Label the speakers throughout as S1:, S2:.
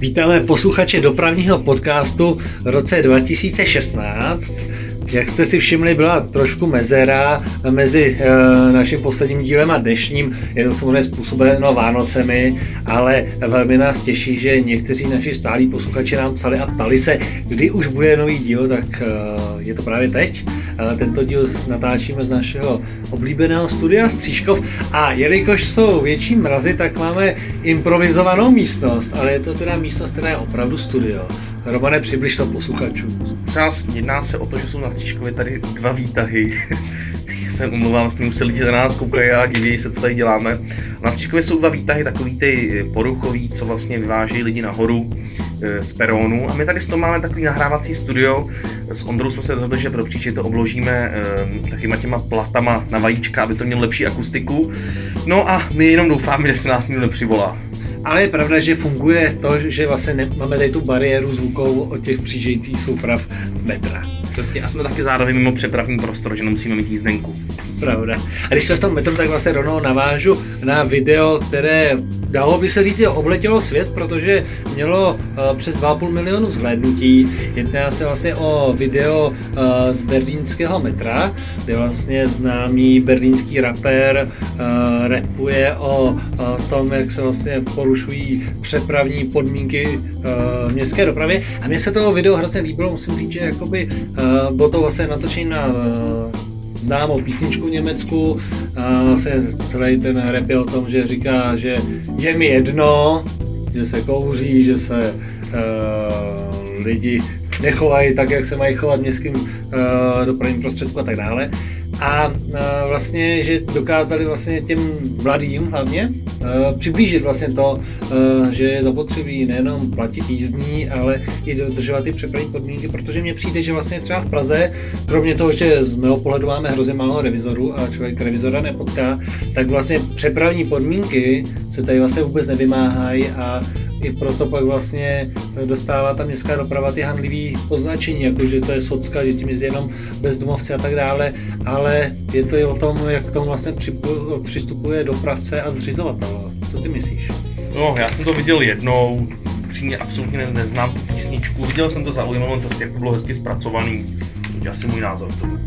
S1: Vítáme posluchače dopravního podcastu v roce 2016. Jak jste si všimli, byla trošku mezera mezi e, naším posledním dílem a dnešním. Je to samozřejmě způsobeno Vánocemi, ale velmi nás těší, že někteří naši stálí posluchači nám psali a ptali se, kdy už bude nový díl, tak e, je to právě teď. Tento díl natáčíme z našeho oblíbeného studia Stříškov a jelikož jsou větší mrazy, tak máme improvizovanou místnost, ale je to teda místnost, která je opravdu studio. Romane, přibliž to posluchačům.
S2: Třeba jedná se o to, že jsou na Stříškově tady dva výtahy. se umluvám, jsme museli lidi za nás koukají a diví se, co tady děláme. Na Stříškově jsou dva výtahy, takový ty poruchový, co vlastně vyváží lidi nahoru z perónu. A my tady z toho máme takový nahrávací studio. S Ondrou jsme se rozhodli, že pro příště to obložíme e, takovýma těma platama na vajíčka, aby to mělo lepší akustiku. No a my jenom doufáme, že se nás nikdo nepřivolá.
S1: Ale je pravda, že funguje to, že vlastně ne, máme tady tu bariéru zvukovou od těch přijíždějících souprav metra.
S2: Přesně, a jsme taky zároveň mimo přepravní prostor, že nemusíme mít jízdenku.
S1: Pravda. A když jsme v tom metru, tak vlastně rovnou navážu na video, které dalo by se říct, obletělo svět, protože mělo uh, přes 2,5 milionu zhlédnutí. Jedná se vlastně o video uh, z berlínského metra, kde vlastně známý berlínský rapper uh, rapuje o tom, jak se vlastně porušují přepravní podmínky uh, městské dopravě. A mně se toho video hrozně líbilo, musím říct, že jakoby, bylo to vlastně natočení na známou písničku v Německu. A celý ten rap je o tom, že říká, že je mi jedno, že se kouří, že se uh, lidi nechovají tak, jak se mají chovat v městským uh, dopravním prostředku a tak dále a vlastně, že dokázali vlastně těm mladým hlavně přiblížit vlastně to, že je zapotřebí nejenom platit jízdní, ale i dodržovat ty přepravní podmínky, protože mně přijde, že vlastně třeba v Praze, kromě toho, že z mého pohledu máme hrozně málo revizorů a člověk revizora nepotká, tak vlastně přepravní podmínky se tady vlastně vůbec nevymáhají a i proto pak vlastně dostává ta městská doprava ty handlivý označení, jako že to je socka, že tím je jenom bezdomovci a tak dále, ale je to i o tom, jak k tomu vlastně přistupuje dopravce a zřizovatel. Co ty myslíš?
S2: No, já jsem to viděl jednou, upřímně absolutně ne, neznám tu písničku, viděl jsem to zaujímavé, to jak to bylo hezky zpracovaný, to asi můj názor tomu.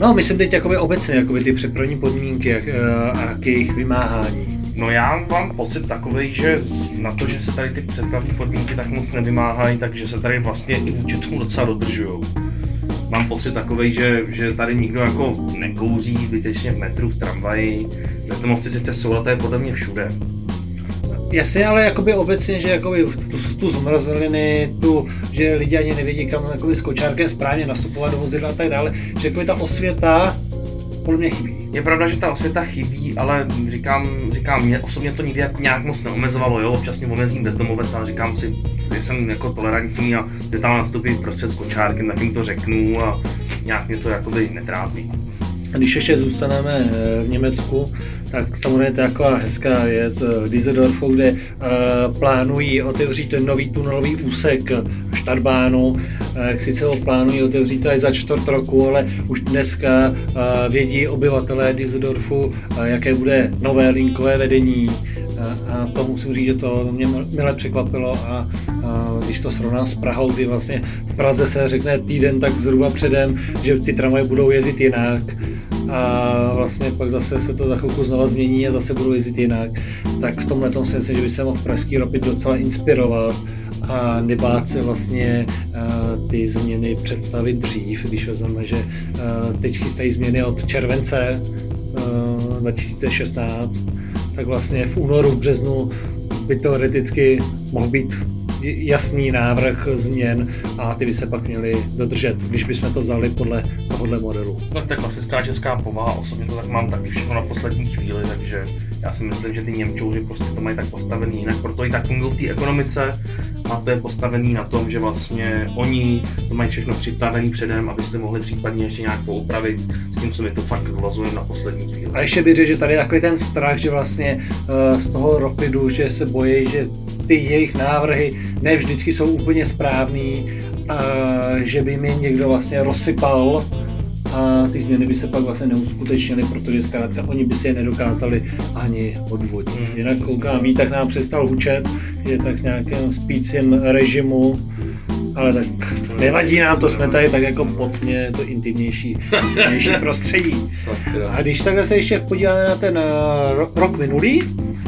S1: No, myslím teď jakoby obecně, jakoby ty přepravní podmínky jak, eh, a k jejich vymáhání.
S2: No já mám pocit takový, že na to, že se tady ty přepravní podmínky tak moc nevymáhají, takže se tady vlastně i vůči tomu docela dodržují. Mám pocit takový, že, že tady nikdo jako nekouří zbytečně v metru, v tramvaji. Bezdomovci sice jsou, ale to je podle mě všude.
S1: Jasně, ale jakoby obecně, že jakoby tu, tu zmrzliny, tu, že lidi ani nevědí, kam jakoby s kočárkem správně nastupovat do vozidla a tak dále, že jakoby ta osvěta podle mě chybí.
S2: Je pravda, že ta osvěta chybí, ale říkám, říkám, mě osobně to nikdy nějak moc neomezovalo, jo, občas mě omezím bezdomovec, ale říkám si, že jsem jako tolerantní a že tam nastoupí proces s kočárkem, tak jim to řeknu a nějak mě to jakoby netrápí.
S1: A když ještě zůstaneme eh, v Německu, tak samozřejmě to je taková hezká věc v Düsseldorfu, kde uh, plánují otevřít ten nový tunelový úsek Štarbánu. Uh, sice ho plánují otevřít až za čtvrt roku, ale už dneska uh, vědí obyvatelé Düsseldorfu, uh, jaké bude nové linkové vedení. A to musím říct, že to mě milé překvapilo a, a když to srovnám s Prahou, kdy vlastně v Praze se řekne týden tak zhruba předem, že ty tramvaje budou jezdit jinak, a vlastně pak zase se to za chvilku znova změní a zase budou jezdit jinak, tak v tomhle tom si myslím, že by se mohl pražský ropit docela inspirovat a nebát se vlastně uh, ty změny představit dřív, když vezmeme, že uh, teď chystají změny od července uh, 2016, tak vlastně v únoru, v březnu by teoreticky mohl být jasný návrh změn a ty by se pak měly dodržet, když bychom to vzali podle tohohle modelu.
S2: No to je klasická česká povaha, osobně to tak mám taky všechno na poslední chvíli, takže já si myslím, že ty Němčouři prostě to mají tak postavený jinak, proto i tak fungují v té ekonomice a to je postavený na tom, že vlastně oni to mají všechno připravený předem, abyste mohli případně ještě nějak poupravit, s tím, co mi to fakt vlazuje na poslední chvíli.
S1: A ještě bych řekl, že tady je takový ten strach, že vlastně uh, z toho ropidu, že se bojí, že ty jejich návrhy ne vždycky jsou úplně správný, a že by mi někdo vlastně rozsypal a ty změny by se pak vlastně neuskutečnily, protože zkrátka oni by si je nedokázali ani odvodit. Hmm, Jinak koukám, tak nám přestal hučet, je tak v nějakém spícím režimu, ale tak nevadí nám to, jsme tady tak jako pod mě, to intimnější, intimnější prostředí. A když takhle se ještě podíváme na ten uh, rok minulý,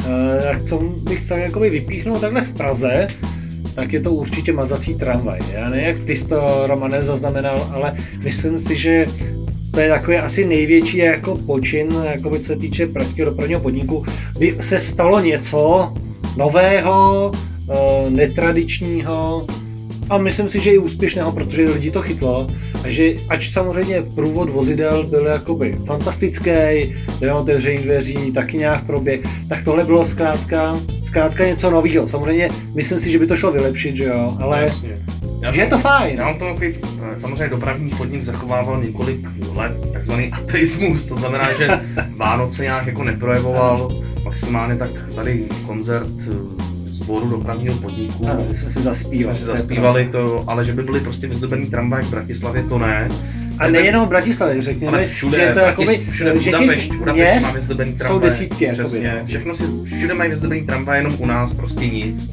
S1: uh, tak co bych tak jakoby vypíchnul takhle v Praze, tak je to určitě mazací tramvaj. Já nevím, jak ty jsi to, Romane, zaznamenal, ale myslím si, že to je takový asi největší jako počin, jako co se týče pražského dopravního podniku, by se stalo něco nového, uh, netradičního, a myslím si, že i úspěšného, protože lidi to chytlo a že ač samozřejmě průvod vozidel byl jakoby fantastický, otevření dveří, taky nějak proběh, tak tohle bylo zkrátka, zkrátka něco nového. Samozřejmě myslím si, že by to šlo vylepšit, že jo, ale Jasně. Já že je to fajn.
S2: Já mám to takový, samozřejmě dopravní podnik zachovával několik let takzvaný ateismus, to znamená, že Vánoce nějak jako neprojevoval, maximálně tak tady koncert sboru dopravního podniku.
S1: My jsme si zaspívali.
S2: Jsme si zaspívali to, ale že by byly prostě vyzdobený tramvaj v Bratislavě, to ne.
S1: A nejenom v Bratislavě, řekněme,
S2: ale všude,
S1: že
S2: je to jakoby, všude že Budapešť, Budapešť má vyzdobený tramvaj.
S1: Jsou desítky.
S2: Přesně, jakoby. všechno si, všude mají vyzdobený tramvaj, jenom u nás prostě nic.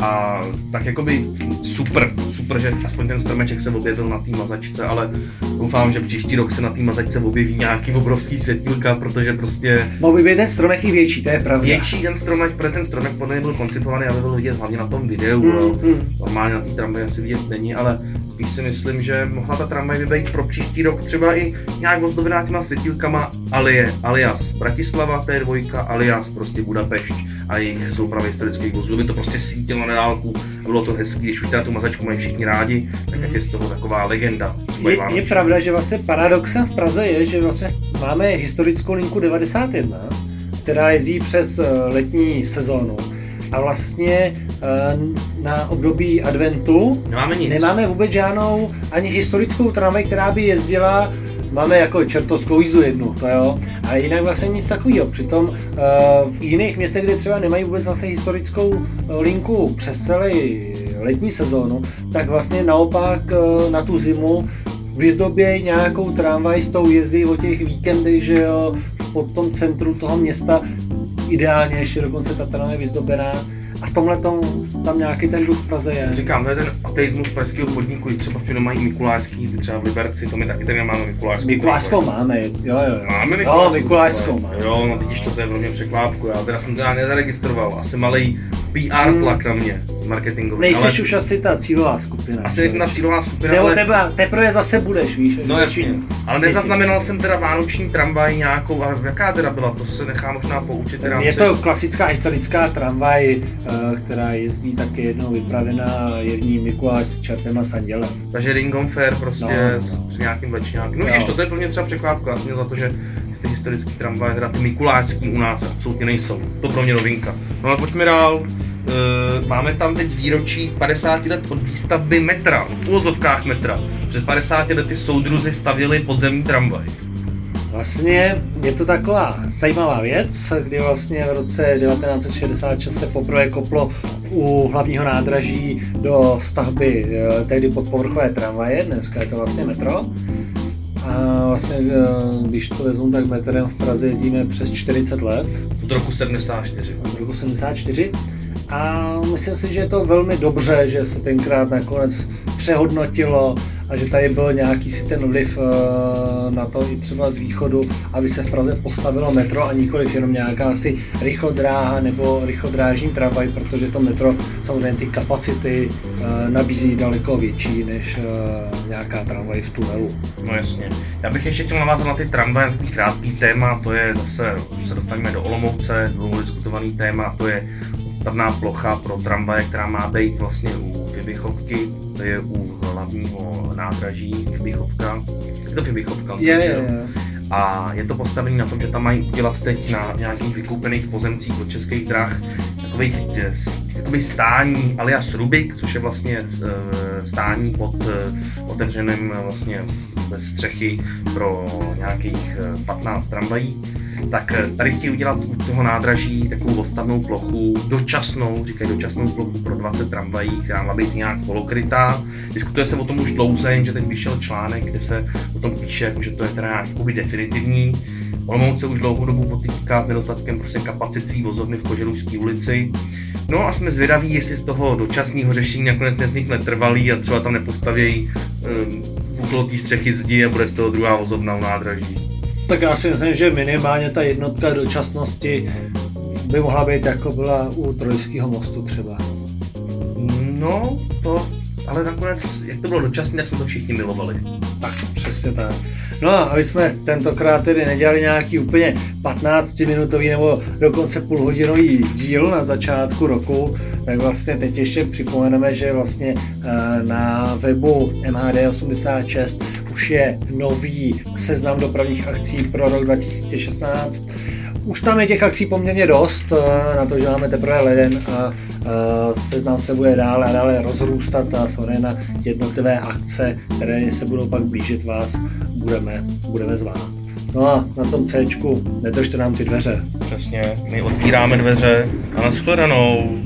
S2: A tak jakoby super, super, že aspoň ten stromeček se objevil na té mazačce, ale doufám, že příští rok se na té mazačce objeví nějaký obrovský světílka, protože prostě...
S1: Mohl by být ten stromek i větší, to je pravda.
S2: Větší ten stromek, protože ten stromek podle mě byl koncipovaný, aby byl vidět hlavně na tom videu. Mm, no. mm. Normálně na té tramvaji asi vidět není, ale spíš si myslím, že mohla ta tramvaj být pro příští rok třeba i nějak ozdobená těma světílkama alie, alias Bratislava, T2, alias prostě Budapešť a jejich soupravy historických vozů, by to prostě svítilo na dálku a bylo to hezký, když už teda tu mazačku mají všichni rádi, tak je z toho taková legenda.
S1: Je, je pravda, že vlastně paradoxem v Praze je, že vlastně máme historickou linku 91, která jezdí přes eh, letní sezónu a vlastně eh, na období adventu
S2: nemáme, nic.
S1: nemáme vůbec žádnou ani historickou tramvaj, která by jezdila máme jako čertovskou jízdu jednu, to jo, a jinak vlastně nic takového. Přitom eh, v jiných městech, kde třeba nemají vůbec vlastně historickou eh, linku přes celý letní sezónu, tak vlastně naopak na tu zimu vyzdobějí nějakou tramvaj s tou jezdí o těch víkendech, že jo, pod tom centru toho města ideálně ještě dokonce ta trana je vyzdobená. A v tomhle tam nějaký ten duch v Praze je.
S2: Říkám, to je ten ateismus pražského podniku, kdy třeba všude mají mikulářský jízdy, třeba v Liberci, to my taky tady nemáme mikulářskou.
S1: Mikulářskou máme, jo, jo.
S2: Máme mikulářskou.
S1: Jo, mikulářskou máme.
S2: Jo, no vidíš, to, to je pro mě překvápku, já teda jsem to nezaregistroval, asi malý PR hmm. tlak na mě marketingový.
S1: Nejsi ale... už asi ta cílová skupina.
S2: Asi nejsem ta cílová skupina,
S1: Nebo ale... tebe, teprve zase budeš, víš.
S2: No jasně, ale nezaznamenal jsem teda vánoční tramvaj nějakou, ale jaká teda byla, to se nechá možná poučit.
S1: Rámci... Je to klasická historická tramvaj, eh, která jezdí taky jednou vypravená Jirní Mikuláš s čertem a sandělem.
S2: Takže Ring on Fair prostě no, no. S, s, nějakým vlečňákem. No víš, to je pro mě třeba překvápka, za to, že ty historické tramvaje, teda ty mikulářský u nás absolutně nejsou. To pro mě novinka. No ale pojďme dál. Uh, máme tam teď výročí 50 let od výstavby metra, v úvozovkách metra. Před 50 lety soudruzi stavili podzemní tramvaj.
S1: Vlastně je to taková zajímavá věc, kdy vlastně v roce 1966 se poprvé koplo u hlavního nádraží do stavby eh, tehdy podpovrchové tramvaje, dneska je to vlastně metro. A vlastně, eh, když to vezmu, tak metrem v Praze jezdíme přes 40 let.
S2: Od roku 74.
S1: Od roku 74. A myslím si, že je to velmi dobře, že se tenkrát nakonec přehodnotilo a že tady byl nějaký si ten vliv eh, na to i třeba z východu, aby se v Praze postavilo metro a nikoliv jenom nějaká asi rychlodráha nebo rychlodrážní tramvaj, protože to metro samozřejmě ty kapacity eh, nabízí daleko větší než eh, nějaká tramvaj v tunelu.
S2: No jasně. Já bych ještě chtěl navázat na ty tramvaje, na krátký téma, to je zase, se dostaneme do Olomouce, dlouho diskutovaný téma, to je stavná plocha pro tramvaje, která má být vlastně u Fibichovky, to je u hlavního nádraží Fibichovka. Je to Fibichovka,
S1: je, je, je.
S2: A je to postavené na tom, že tam mají udělat teď na nějakých vykoupených pozemcích od českých drah takových, eh, takový stání alias Rubik, což je vlastně eh, stání pod eh, otevřeným vlastně bez střechy pro nějakých 15 tramvají tak eh, tady chtějí udělat u toho nádraží takovou odstavnou plochu, dočasnou, říkají dočasnou plochu pro 20 tramvají, která má být nějak polokrytá. Diskutuje se o tom už dlouze, jenže teď vyšel článek, kde se o tom píše, že to je teda nějak definitivní. Olomouc se už dlouhou dobu potýká s nedostatkem prostě kapacit svý vozovny v Koželužské ulici. No a jsme zvědaví, jestli z toho dočasného řešení nakonec nevznikne trvalý a třeba tam nepostavějí um, střechy zdi a bude z toho druhá vozovna u nádraží.
S1: Tak já si myslím, že minimálně ta jednotka dočasnosti by mohla být jako byla u Trojského mostu třeba.
S2: No, to, ale nakonec, jak to bylo dočasné, tak jsme to všichni milovali.
S1: Tak, přesně tak. No a aby jsme tentokrát tedy nedělali nějaký úplně 15-minutový nebo dokonce půlhodinový díl na začátku roku, tak vlastně teď ještě připomeneme, že vlastně eh, na webu MHD86 už je nový seznam dopravních akcí pro rok 2016 už tam je těch akcí poměrně dost, eh, na to, že máme teprve leden a eh, seznam se bude dále a dále rozrůstat a samozřejmě na jednotlivé akce, které se budou pak blížit vás, budeme, budeme zvát. No a na tom C nedržte nám ty dveře.
S2: Přesně, my otvíráme dveře a nashledanou.